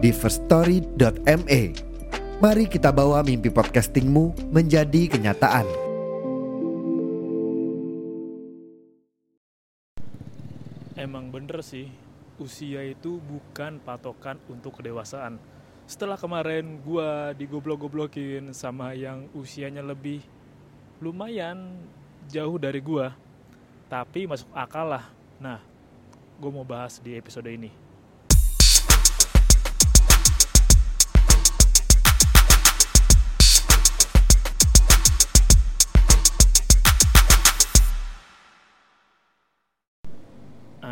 di firststory.me. Mari kita bawa mimpi podcastingmu menjadi kenyataan. Emang bener sih, usia itu bukan patokan untuk kedewasaan. Setelah kemarin gua digoblok-goblokin sama yang usianya lebih lumayan jauh dari gua, tapi masuk akal lah. Nah, gue mau bahas di episode ini.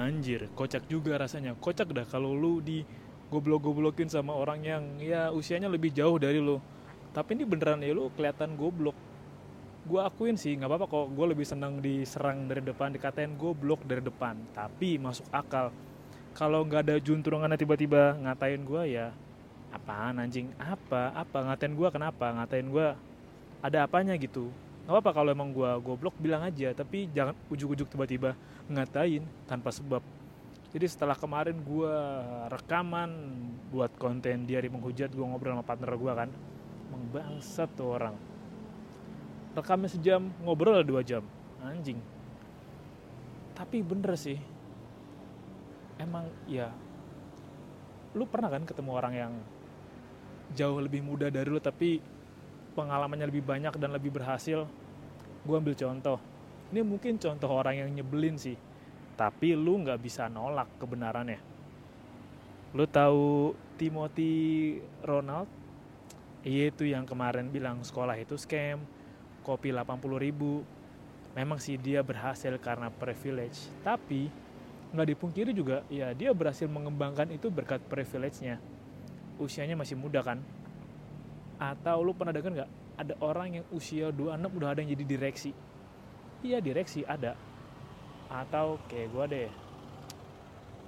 Anjir, kocak juga rasanya. Kocak dah kalau lu di goblok-goblokin sama orang yang ya usianya lebih jauh dari lu. Tapi ini beneran ya lu kelihatan goblok. Gue akuin sih, nggak apa-apa kok. Gue lebih senang diserang dari depan, dikatain goblok dari depan. Tapi masuk akal. Kalau nggak ada junturungannya tiba-tiba ngatain gue ya apaan anjing apa apa ngatain gue kenapa ngatain gue ada apanya gitu nggak apa-apa kalau emang gue goblok bilang aja tapi jangan ujuk-ujuk tiba-tiba ngatain tanpa sebab. Jadi setelah kemarin gue rekaman buat konten di hari menghujat gue ngobrol sama partner gue kan emang bangsat tuh orang. Rekamnya sejam ngobrol dua jam. Anjing. Tapi bener sih. Emang ya lu pernah kan ketemu orang yang jauh lebih muda dari lu tapi pengalamannya lebih banyak dan lebih berhasil? Gue ambil contoh ini mungkin contoh orang yang nyebelin sih tapi lu nggak bisa nolak kebenarannya. Lu tahu Timothy Ronald? Iya itu yang kemarin bilang sekolah itu scam kopi 80 ribu. Memang sih dia berhasil karena privilege tapi nggak dipungkiri juga ya dia berhasil mengembangkan itu berkat privilege-nya. Usianya masih muda kan? Atau lu pernah dengar nggak ada orang yang usia 26 udah ada yang jadi direksi iya direksi ada. Atau kayak gue deh.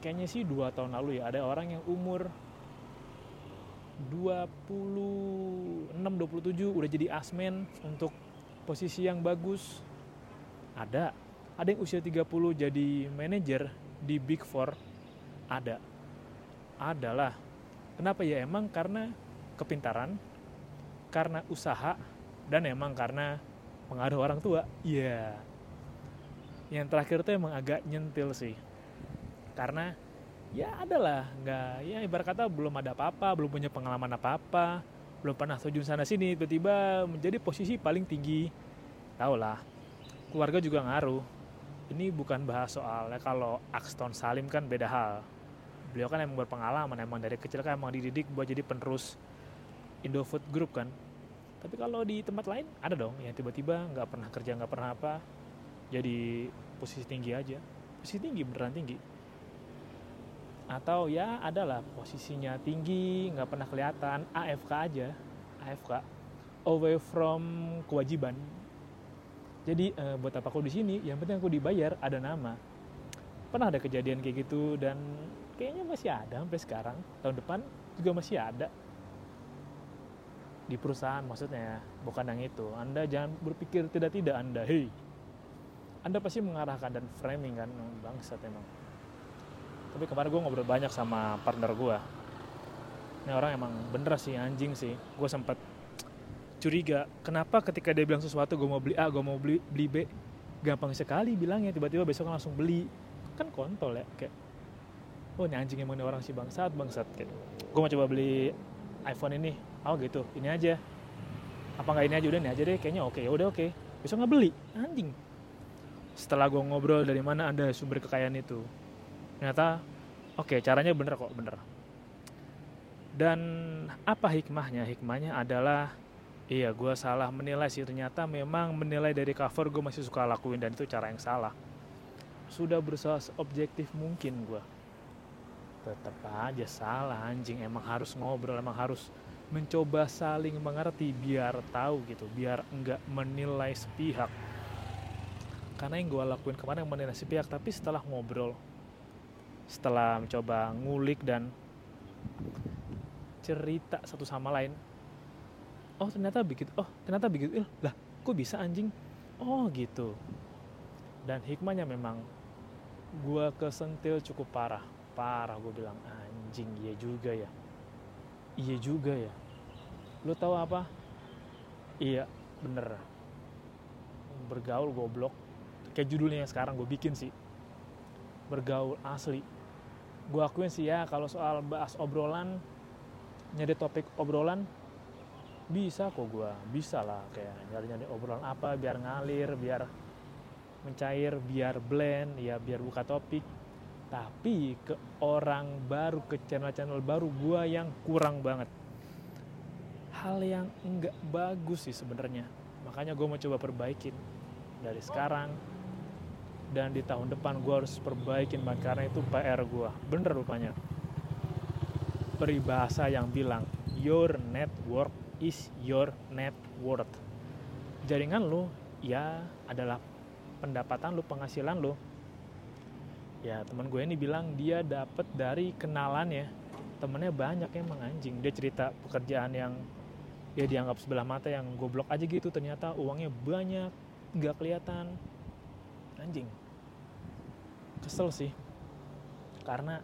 Kayaknya sih dua tahun lalu ya ada orang yang umur 26 27 udah jadi asmen untuk posisi yang bagus. Ada. Ada yang usia 30 jadi manajer di Big Four. Ada. Adalah. Kenapa ya? Emang karena kepintaran karena usaha dan emang karena pengaruh orang tua. Iya. Yeah. yang terakhir tuh emang agak nyentil sih. Karena ya adalah nggak ya ibarat kata belum ada apa-apa belum punya pengalaman apa-apa belum pernah terjun sana sini tiba-tiba menjadi posisi paling tinggi. Tau lah keluarga juga ngaruh. Ini bukan bahas soal ya kalau Axton Salim kan beda hal. Beliau kan emang berpengalaman emang dari kecil kan emang dididik buat jadi penerus Indofood Group kan tapi kalau di tempat lain ada dong. Yang tiba-tiba nggak pernah kerja nggak pernah apa jadi posisi tinggi aja. Posisi tinggi beneran tinggi. Atau ya adalah posisinya tinggi nggak pernah kelihatan AFK aja. AFK away from kewajiban. Jadi eh, buat apa aku di sini? Yang penting aku dibayar ada nama. Pernah ada kejadian kayak gitu dan kayaknya masih ada sampai sekarang. Tahun depan juga masih ada di perusahaan maksudnya bukan yang itu. Anda jangan berpikir tidak tidak anda. Hei anda pasti mengarahkan dan framing kan bangsat emang. Tapi kemarin gue ngobrol banyak sama partner gue ini orang emang bener sih anjing sih. Gue sempat curiga kenapa ketika dia bilang sesuatu gue mau beli A gue mau beli beli B? Gampang sekali bilangnya tiba-tiba besok langsung beli. Kan kontol ya kayak oh ini anjing emang ini orang sih bangsat bangsat. Kayak gue mau coba beli iPhone ini oh gitu. Ini aja. Apa nggak ini aja? Udah ini aja deh. Kayaknya oke. Ya udah oke. Besok nggak beli. Anjing. Setelah gue ngobrol dari mana ada sumber kekayaan itu ternyata oke okay, caranya bener kok bener. Dan apa hikmahnya? Hikmahnya adalah iya gue salah menilai sih. Ternyata memang menilai dari cover gue masih suka lakuin dan itu cara yang salah. Sudah berusaha objektif mungkin gue tetap aja salah anjing. Emang harus ngobrol emang harus mencoba saling mengerti biar tahu gitu biar enggak menilai sepihak. Karena yang gue lakuin kemarin menilai sepihak tapi setelah ngobrol setelah mencoba ngulik dan cerita satu sama lain oh ternyata begitu oh ternyata begitu lah kok bisa anjing? Oh gitu. Dan hikmahnya memang gue kesentil cukup parah. Parah gue bilang anjing iya juga ya. Iya juga ya lu tahu apa? Iya bener. Bergaul goblok. Kayak judulnya yang sekarang gue bikin sih. Bergaul asli. Gue akuin sih ya kalau soal bahas obrolan nyari topik obrolan bisa kok gue bisa lah kayak nyari nyari obrolan apa biar ngalir biar mencair biar blend ya biar buka topik. Tapi ke orang baru ke channel-channel baru gue yang kurang banget hal yang enggak bagus sih sebenarnya. Makanya gue mau coba perbaikin dari sekarang. Dan di tahun depan gue harus perbaikin banget karena itu PR gue bener rupanya. Peribahasa yang bilang your network is your net worth. Jaringan lo ya adalah pendapatan lo penghasilan lo ya teman gue ini bilang dia dapat dari kenalan ya. Temennya banyak emang anjing. Dia cerita pekerjaan yang ya dianggap sebelah mata yang goblok aja gitu. Ternyata uangnya banyak nggak kelihatan. Anjing. Kesel sih. Karena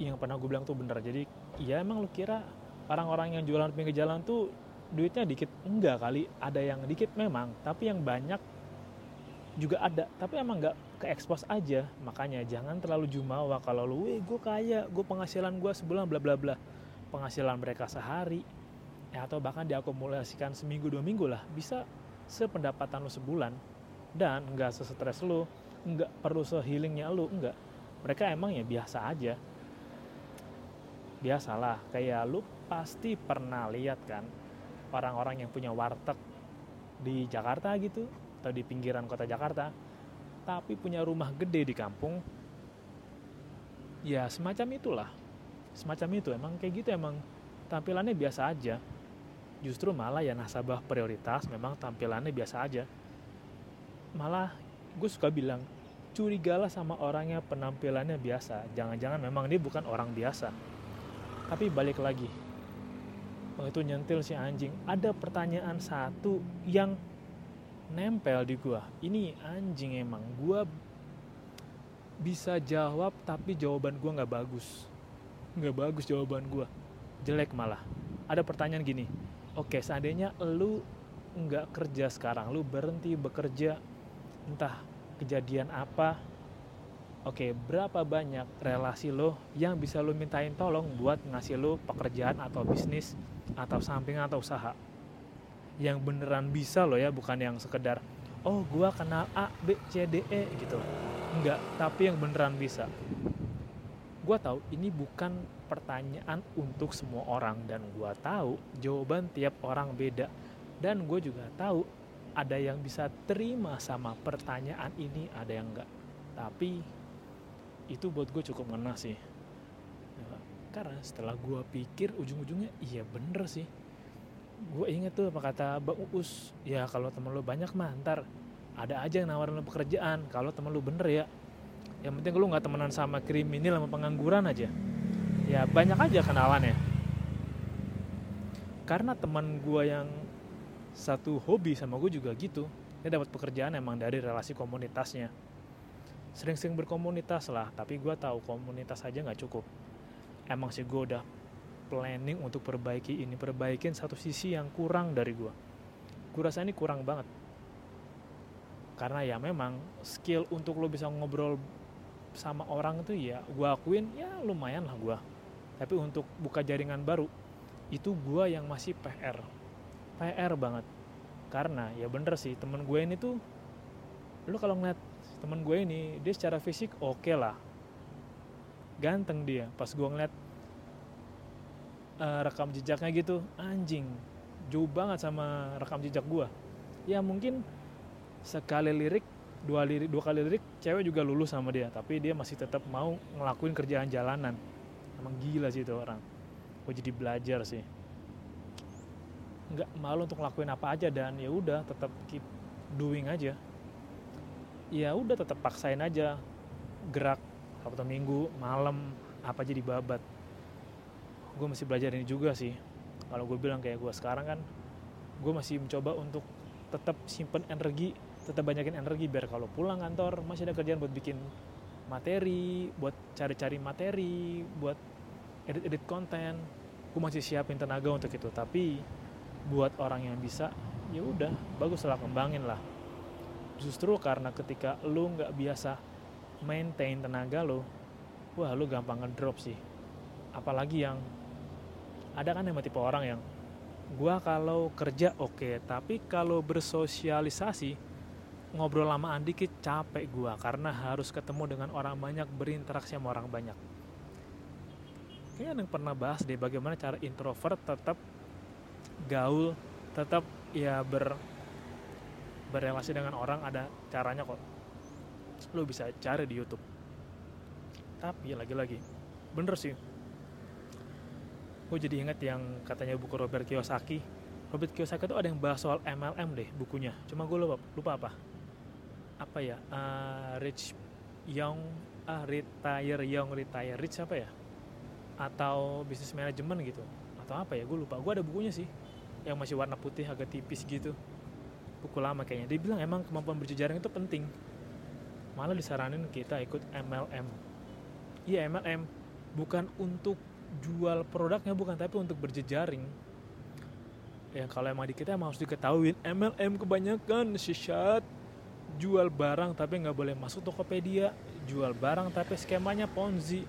yang pernah gue bilang tuh bener. Jadi ya emang lu kira orang-orang yang jualan pinggir jalan tuh duitnya dikit? Enggak kali. Ada yang dikit memang tapi yang banyak juga ada. Tapi emang nggak ke expose aja. Makanya jangan terlalu jumawa. Kalau lu gue kaya gue penghasilan gue sebulan bla bla bla. Penghasilan mereka sehari ya atau bahkan diakumulasikan seminggu dua minggu lah bisa sependapatan lu sebulan. Dan nggak sesetres lu nggak perlu sehealingnya lu nggak. Mereka emang ya biasa aja. Biasalah kayak lu pasti pernah lihat kan orang-orang yang punya warteg di Jakarta gitu atau di pinggiran kota Jakarta tapi punya rumah gede di kampung. Ya semacam itulah. Semacam itu emang kayak gitu emang tampilannya biasa aja justru malah ya nasabah prioritas memang tampilannya biasa aja. Malah gue suka bilang curigalah sama orangnya penampilannya biasa. Jangan-jangan memang dia bukan orang biasa. Tapi balik lagi waktu itu nyentil si anjing. Ada pertanyaan satu yang nempel di gua. Ini anjing emang. Gua bisa jawab tapi jawaban gua nggak bagus. Nggak bagus jawaban gua. Jelek malah. Ada pertanyaan gini oke seandainya lu nggak kerja sekarang lu berhenti bekerja entah kejadian apa oke berapa banyak relasi lo yang bisa lo mintain tolong buat ngasih lo pekerjaan atau bisnis atau sampingan atau usaha? Yang beneran bisa loh ya bukan yang sekedar oh gua kenal A B C D E gitu. Enggak tapi yang beneran bisa gua tahu ini bukan pertanyaan untuk semua orang dan gua tahu jawaban tiap orang beda. Dan gue juga tahu ada yang bisa terima sama pertanyaan ini ada yang enggak. Tapi itu buat gue cukup ngena sih. Karena setelah gue pikir ujung-ujungnya iya bener sih. Gue inget tuh apa kata Mbak Uus ya kalau temen lu banyak mah ntar ada aja yang nawarin lu pekerjaan. Kalau temen lu bener ya yang penting lu nggak temenan sama kriminal sama pengangguran aja. Ya banyak aja kenalan ya karena teman gue yang satu hobi sama gue juga gitu dia dapat pekerjaan emang dari relasi komunitasnya. Sering-sering berkomunitas lah tapi gue tahu komunitas aja nggak cukup. Emang sih gue udah planning untuk perbaiki ini perbaikin satu sisi yang kurang dari gue gue rasa ini kurang banget. Karena ya memang skill untuk lo bisa ngobrol sama orang itu ya gue akuin ya lumayan lah gue tapi untuk buka jaringan baru itu gue yang masih PR PR banget. Karena ya bener sih temen gue ini tuh lo kalau ngeliat temen gue ini dia secara fisik oke okay lah. Ganteng dia. Pas gue ngeliat uh, rekam jejaknya gitu anjing jauh banget sama rekam jejak gue ya mungkin sekali lirik dua lirik dua kali lirik cewek juga lulus sama dia tapi dia masih tetap mau ngelakuin kerjaan jalanan. Emang gila sih itu orang. Gue jadi belajar sih. Nggak malu untuk ngelakuin apa aja dan ya udah tetap keep doing aja. Ya udah tetap paksain aja. Gerak Sabtu Minggu malam apa jadi babat. Gue masih belajar ini juga sih. Kalau gue bilang kayak gue sekarang kan gue masih mencoba untuk tetap simpen energi tetap banyakin energi biar kalau pulang kantor masih ada kerjaan buat bikin materi buat cari-cari materi buat edit-edit konten. Gue masih siapin tenaga untuk itu tapi buat orang yang bisa ya udah bagus lah kembangin lah. Justru karena ketika lu nggak biasa maintain tenaga lo wah lu gampang ngedrop sih. Apalagi yang ada kan yang tipe orang yang gua kalau kerja oke okay, tapi kalau bersosialisasi ngobrol lamaan dikit capek gua karena harus ketemu dengan orang banyak berinteraksi sama orang banyak. Kayaknya yang pernah bahas deh bagaimana cara introvert tetap gaul tetap ya ber berrelasi dengan orang ada caranya kok. Lo bisa cari di YouTube. Tapi lagi-lagi bener sih. Gue jadi inget yang katanya buku Robert Kiyosaki. Robert Kiyosaki itu ada yang bahas soal MLM deh bukunya. Cuma gue lupa lupa apa apa ya? Uh, rich young ah uh, retire young retire rich apa ya? Atau bisnis manajemen gitu. Atau apa ya? Gue lupa. Gue ada bukunya sih yang masih warna putih agak tipis gitu. Buku lama kayaknya. Dia bilang emang kemampuan berjejaring itu penting. Malah disaranin kita ikut MLM iya MLM bukan untuk jual produknya bukan tapi untuk berjejaring. Ya kalau emang di kita emang harus diketahui MLM kebanyakan sesat jual barang tapi nggak boleh masuk Tokopedia jual barang tapi skemanya Ponzi.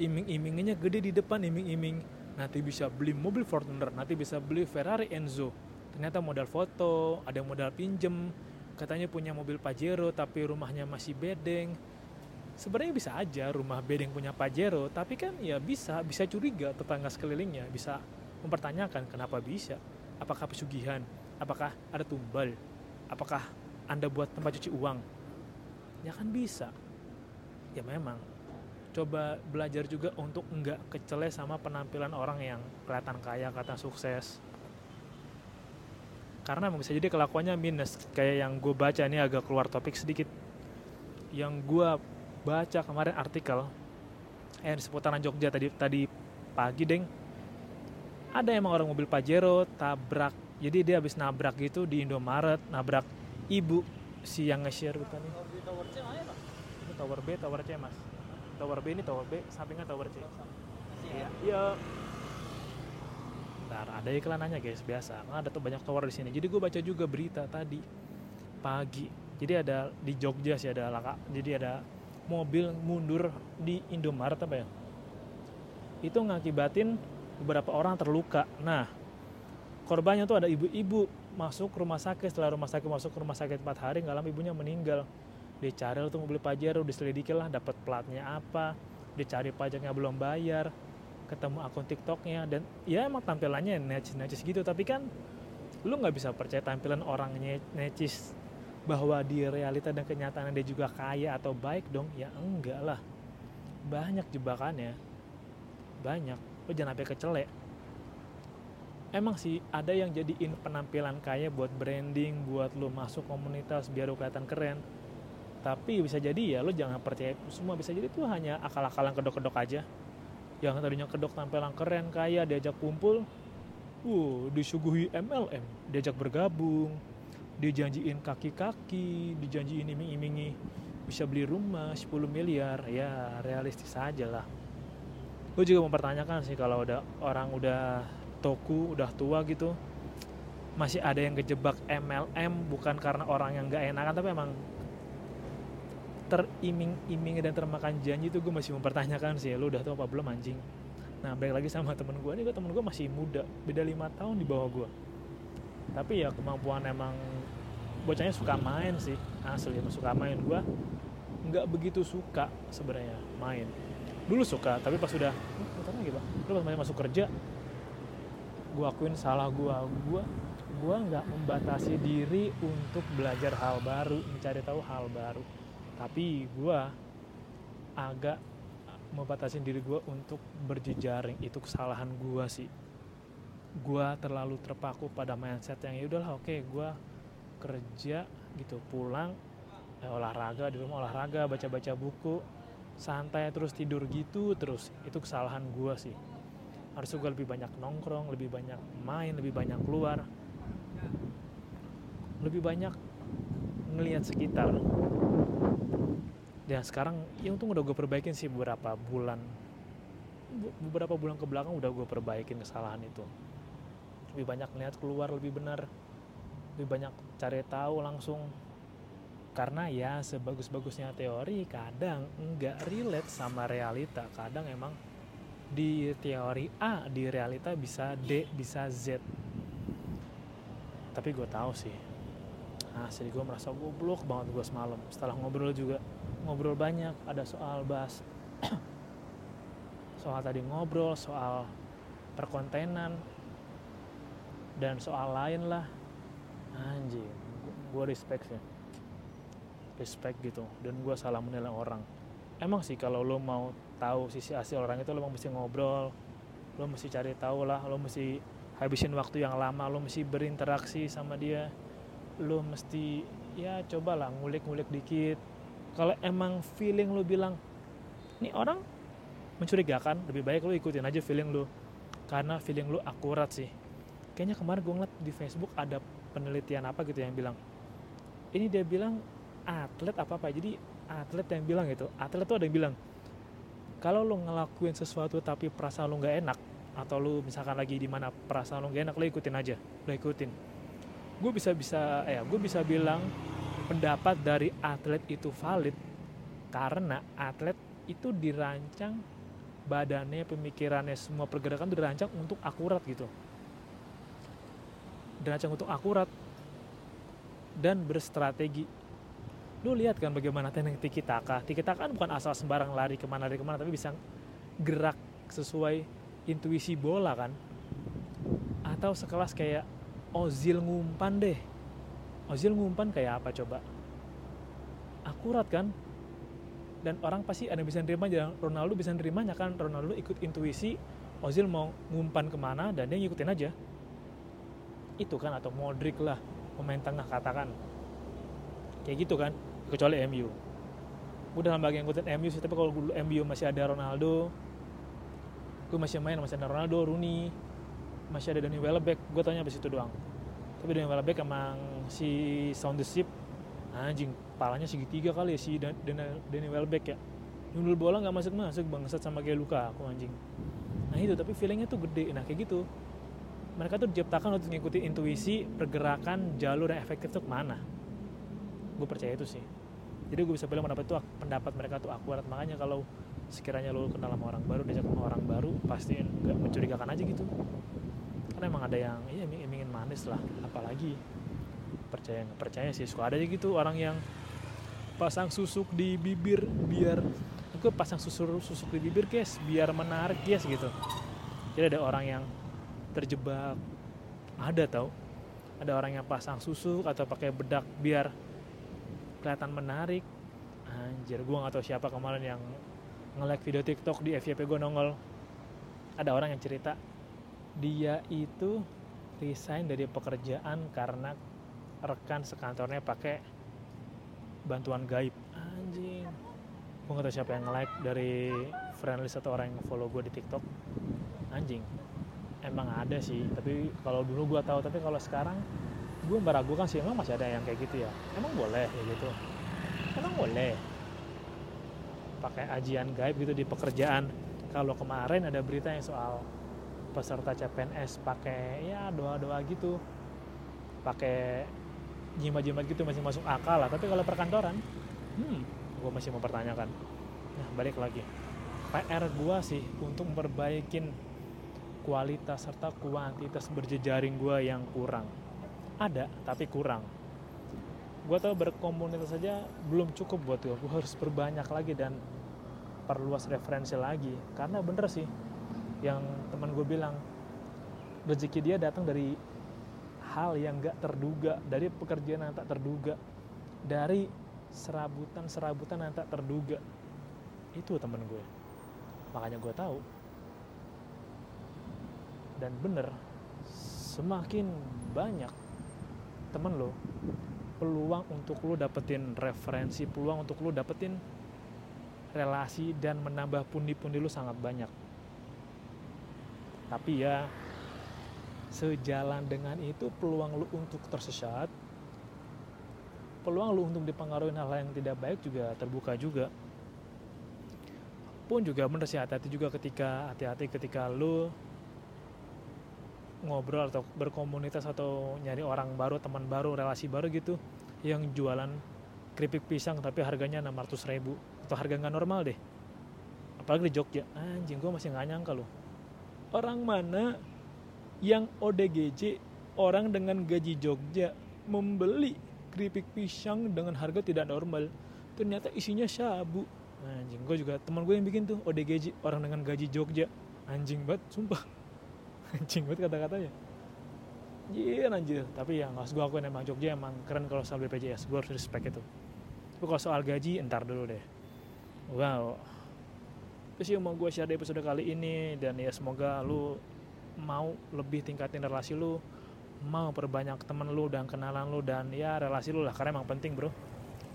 Iming-imingnya gede di depan iming-iming. Nanti bisa beli mobil Fortuner nanti bisa beli Ferrari Enzo. Ternyata modal foto ada modal pinjem. Katanya punya mobil Pajero tapi rumahnya masih bedeng. Sebenarnya bisa aja rumah bedeng punya Pajero tapi kan ya bisa bisa curiga tetangga sekelilingnya bisa mempertanyakan kenapa bisa. Apakah pesugihan? Apakah ada tumbal? Apakah anda buat tempat cuci uang ya kan bisa. Ya memang. Coba belajar juga untuk enggak kecele sama penampilan orang yang kelihatan kaya kelihatan sukses. Karena bisa jadi kelakuannya minus. Kayak yang gue baca ini agak keluar topik sedikit. Yang gue baca kemarin artikel yang di seputaran Jogja tadi tadi pagi deng. Ada emang orang mobil Pajero tabrak. Jadi dia habis nabrak gitu di Indomaret nabrak ibu si yang nge-share bukan nih. Tower C ini tower B tower C mas. Tower B ini tower B sampingnya tower C. Iya. Iya. Bentar, ada iklanannya guys biasa. Kan ada tuh banyak tower di sini. Jadi gue baca juga berita tadi pagi. Jadi ada di Jogja sih ada laka jadi ada mobil mundur di Indomaret apa ya? Itu ngakibatin beberapa orang terluka. Nah korbannya tuh ada ibu-ibu masuk rumah sakit. Setelah rumah sakit masuk rumah sakit 4 hari nggak lama ibunya meninggal. Dicari tuh mobil pajero diselidiki lah dapat platnya apa. Dicari pajaknya belum bayar ketemu akun tiktoknya. Dan ya emang tampilannya necis-necis gitu. Tapi kan lu nggak bisa percaya tampilan orang necis bahwa di realita dan kenyataan dia juga kaya atau baik dong. Ya enggak lah. Banyak jebakannya. Banyak. Lo jangan sampai kecelek emang sih ada yang jadiin penampilan kaya buat branding buat lo masuk komunitas biar lo kelihatan keren tapi bisa jadi ya lo jangan percaya semua bisa jadi itu hanya akal-akalan kedok-kedok aja yang tadinya kedok tampilan keren kaya diajak kumpul uh disuguhi MLM diajak bergabung dijanjiin kaki-kaki, dijanjiin iming-imingi bisa beli rumah 10 miliar, ya realistis aja lah. Gue juga mempertanyakan sih kalau udah orang udah toku, udah tua gitu, masih ada yang kejebak MLM bukan karena orang yang gak enakan tapi emang teriming-iming dan termakan janji itu gue masih mempertanyakan sih lu udah tau apa belum anjing? Nah balik lagi sama temen gue nih gue temen gue masih muda beda lima tahun di bawah gue tapi ya kemampuan emang bocahnya suka main sih asli emang suka main. Gue nggak begitu suka sebenarnya main. Dulu suka tapi pas sudah hmm, lagi pak. Lu pas masuk kerja gue akuin salah gue gue gue nggak membatasi diri untuk belajar hal baru mencari tahu hal baru. Tapi gue agak membatasi diri gue untuk berjejaring. Itu kesalahan gue sih. Gue terlalu terpaku pada mindset yang ya udahlah oke okay, gue kerja gitu pulang eh, olahraga di rumah olahraga baca-baca buku santai terus tidur gitu terus. Itu kesalahan gue sih harus gue lebih banyak nongkrong lebih banyak main lebih banyak keluar. Lebih banyak ngelihat sekitar. Dan sekarang ya untung udah gue perbaikin sih beberapa bulan. Beberapa bulan ke belakang udah gue perbaikin kesalahan itu. Lebih banyak ngelihat keluar lebih benar. Lebih banyak cari tahu langsung. Karena ya sebagus-bagusnya teori kadang nggak relate sama realita. Kadang emang di teori A di realita bisa D bisa Z. Tapi gue tahu sih. Asli gue merasa goblok banget gue semalam. Setelah ngobrol juga ngobrol banyak ada soal bahas soal tadi ngobrol soal perkontenan dan soal lain lah. Anjing gue respect sih. Respect gitu. Dan gue salah menilai orang emang sih kalau lo mau tahu sisi asli orang itu lo mesti ngobrol lo mesti cari tahu lah lo mesti habisin waktu yang lama lo mesti berinteraksi sama dia lo mesti ya cobalah ngulik-ngulik dikit. Kalau emang feeling lo bilang ini orang mencurigakan lebih baik lo ikutin aja feeling lo karena feeling lo akurat sih. Kayaknya kemarin gue ngeliat di Facebook ada penelitian apa gitu yang bilang ini dia bilang atlet apa apa jadi atlet yang bilang gitu atlet tuh ada yang bilang kalau lo ngelakuin sesuatu tapi perasaan lo nggak enak atau lo misalkan lagi di mana perasaan lo nggak enak lo ikutin aja lo ikutin. Gue bisa bisa ya gue bisa bilang pendapat dari atlet itu valid karena atlet itu dirancang badannya pemikirannya semua pergerakan itu dirancang untuk akurat gitu. Dirancang untuk akurat dan berstrategi lu lihat kan bagaimana teknik tiki taka tiki taka kan bukan asal sembarang lari ke mana lari ke mana tapi bisa gerak sesuai intuisi bola kan. Atau sekelas kayak Ozil ngumpan deh. Ozil ngumpan kayak apa coba? Akurat kan? Dan orang pasti ada bisa nerima Ronaldo bisa nerimanya kan? Ronaldo ikut intuisi Ozil mau ngumpan ke mana dan dia ngikutin aja. Itu kan atau Modric lah pemain tengah katakan. Kayak gitu kan kecuali MU gue dalam bagian ngikutin MU sih tapi kalau MU masih ada Ronaldo gue masih main masih ada Ronaldo Rooney masih ada Danny Welbeck gue tanya pas itu doang. Tapi Danny Welbeck emang si sound the ship anjing palanya segitiga kali ya si Danny Welbeck ya. Nyundul bola nggak masuk masuk bangsat sama kayak luka aku anjing. Nah itu tapi feelingnya tuh gede. Nah kayak gitu. Mereka tuh diciptakan untuk mengikuti intuisi pergerakan jalur yang efektif tuh ke mana? Gue percaya itu sih jadi gue bisa bilang pendapat itu pendapat mereka tuh akurat. Makanya kalau sekiranya lo kenal sama orang baru diajak sama orang baru pasti nggak mencurigakan aja gitu. Karena emang ada yang iya ingin manis lah. Apalagi percaya nggak percaya sih. Suka ada aja gitu orang yang pasang susuk di bibir biar gue pasang susuk susuk di bibir guys biar menarik guys gitu. Jadi ada orang yang terjebak. Ada tau. Ada orang yang pasang susuk atau pakai bedak biar kelihatan menarik. Anjir gue gak tau siapa kemarin yang nge-like video tiktok di FYP gue nongol. Ada orang yang cerita dia itu resign dari pekerjaan karena rekan sekantornya pakai bantuan gaib. Anjing. Gue gak tau siapa yang nge-like dari friendlist atau orang yang follow gue di tiktok. Anjing. Emang ada sih tapi kalau dulu gue tahu tapi kalau sekarang gue meragukan sih emang masih ada yang kayak gitu ya? Emang boleh ya gitu. Emang boleh pakai ajian gaib gitu di pekerjaan. Kalau kemarin ada berita yang soal peserta CPNS pakai ya doa-doa gitu. Pakai jimat-jimat gitu masih masuk akal lah. Tapi kalau perkantoran hmm gue masih mempertanyakan. Nah balik lagi. PR gue sih untuk memperbaikin kualitas serta kuantitas berjejaring gue yang kurang ada tapi kurang. Gue tau berkomunitas saja belum cukup buat gue gue harus berbanyak lagi dan perluas referensi lagi. Karena bener sih yang teman gue bilang rezeki dia datang dari hal yang gak terduga dari pekerjaan yang tak terduga dari serabutan-serabutan yang tak terduga. Itu temen gue makanya gue tahu. Dan bener semakin banyak temen lo peluang untuk lo dapetin referensi peluang untuk lo dapetin relasi dan menambah pundi-pundi lo sangat banyak. Tapi ya sejalan dengan itu peluang lu untuk tersesat peluang lu untuk dipengaruhi hal yang tidak baik juga terbuka juga. Pun juga bener sih hati-hati juga ketika hati-hati ketika lu ngobrol atau berkomunitas atau nyari orang baru teman baru relasi baru gitu yang jualan keripik pisang tapi harganya 600 ribu. Atau harga nggak normal deh. Apalagi di Jogja. Anjing gue masih nggak nyangka loh. Orang mana yang ODGJ orang dengan gaji Jogja membeli keripik pisang dengan harga tidak normal. Ternyata isinya sabu. Anjing gue juga teman gue yang bikin tuh ODGJ orang dengan gaji Jogja. Anjing banget sumpah anjing banget kata-katanya. Iya anjir, tapi ya nggak gue akuin emang Jogja emang keren kalau soal BPJS, gue harus respect itu. Tapi kalau soal gaji, entar dulu deh. Wow, itu sih mau gue share di episode kali ini dan ya semoga lu mau lebih tingkatin relasi lu mau perbanyak temen lu dan kenalan lu dan ya relasi lu lah karena emang penting bro.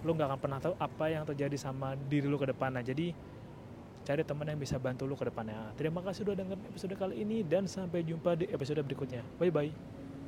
Lu nggak akan pernah tahu apa yang terjadi sama diri lu ke depannya jadi cari teman yang bisa bantu lu ke depannya. Terima kasih sudah dengar episode kali ini dan sampai jumpa di episode berikutnya. Bye bye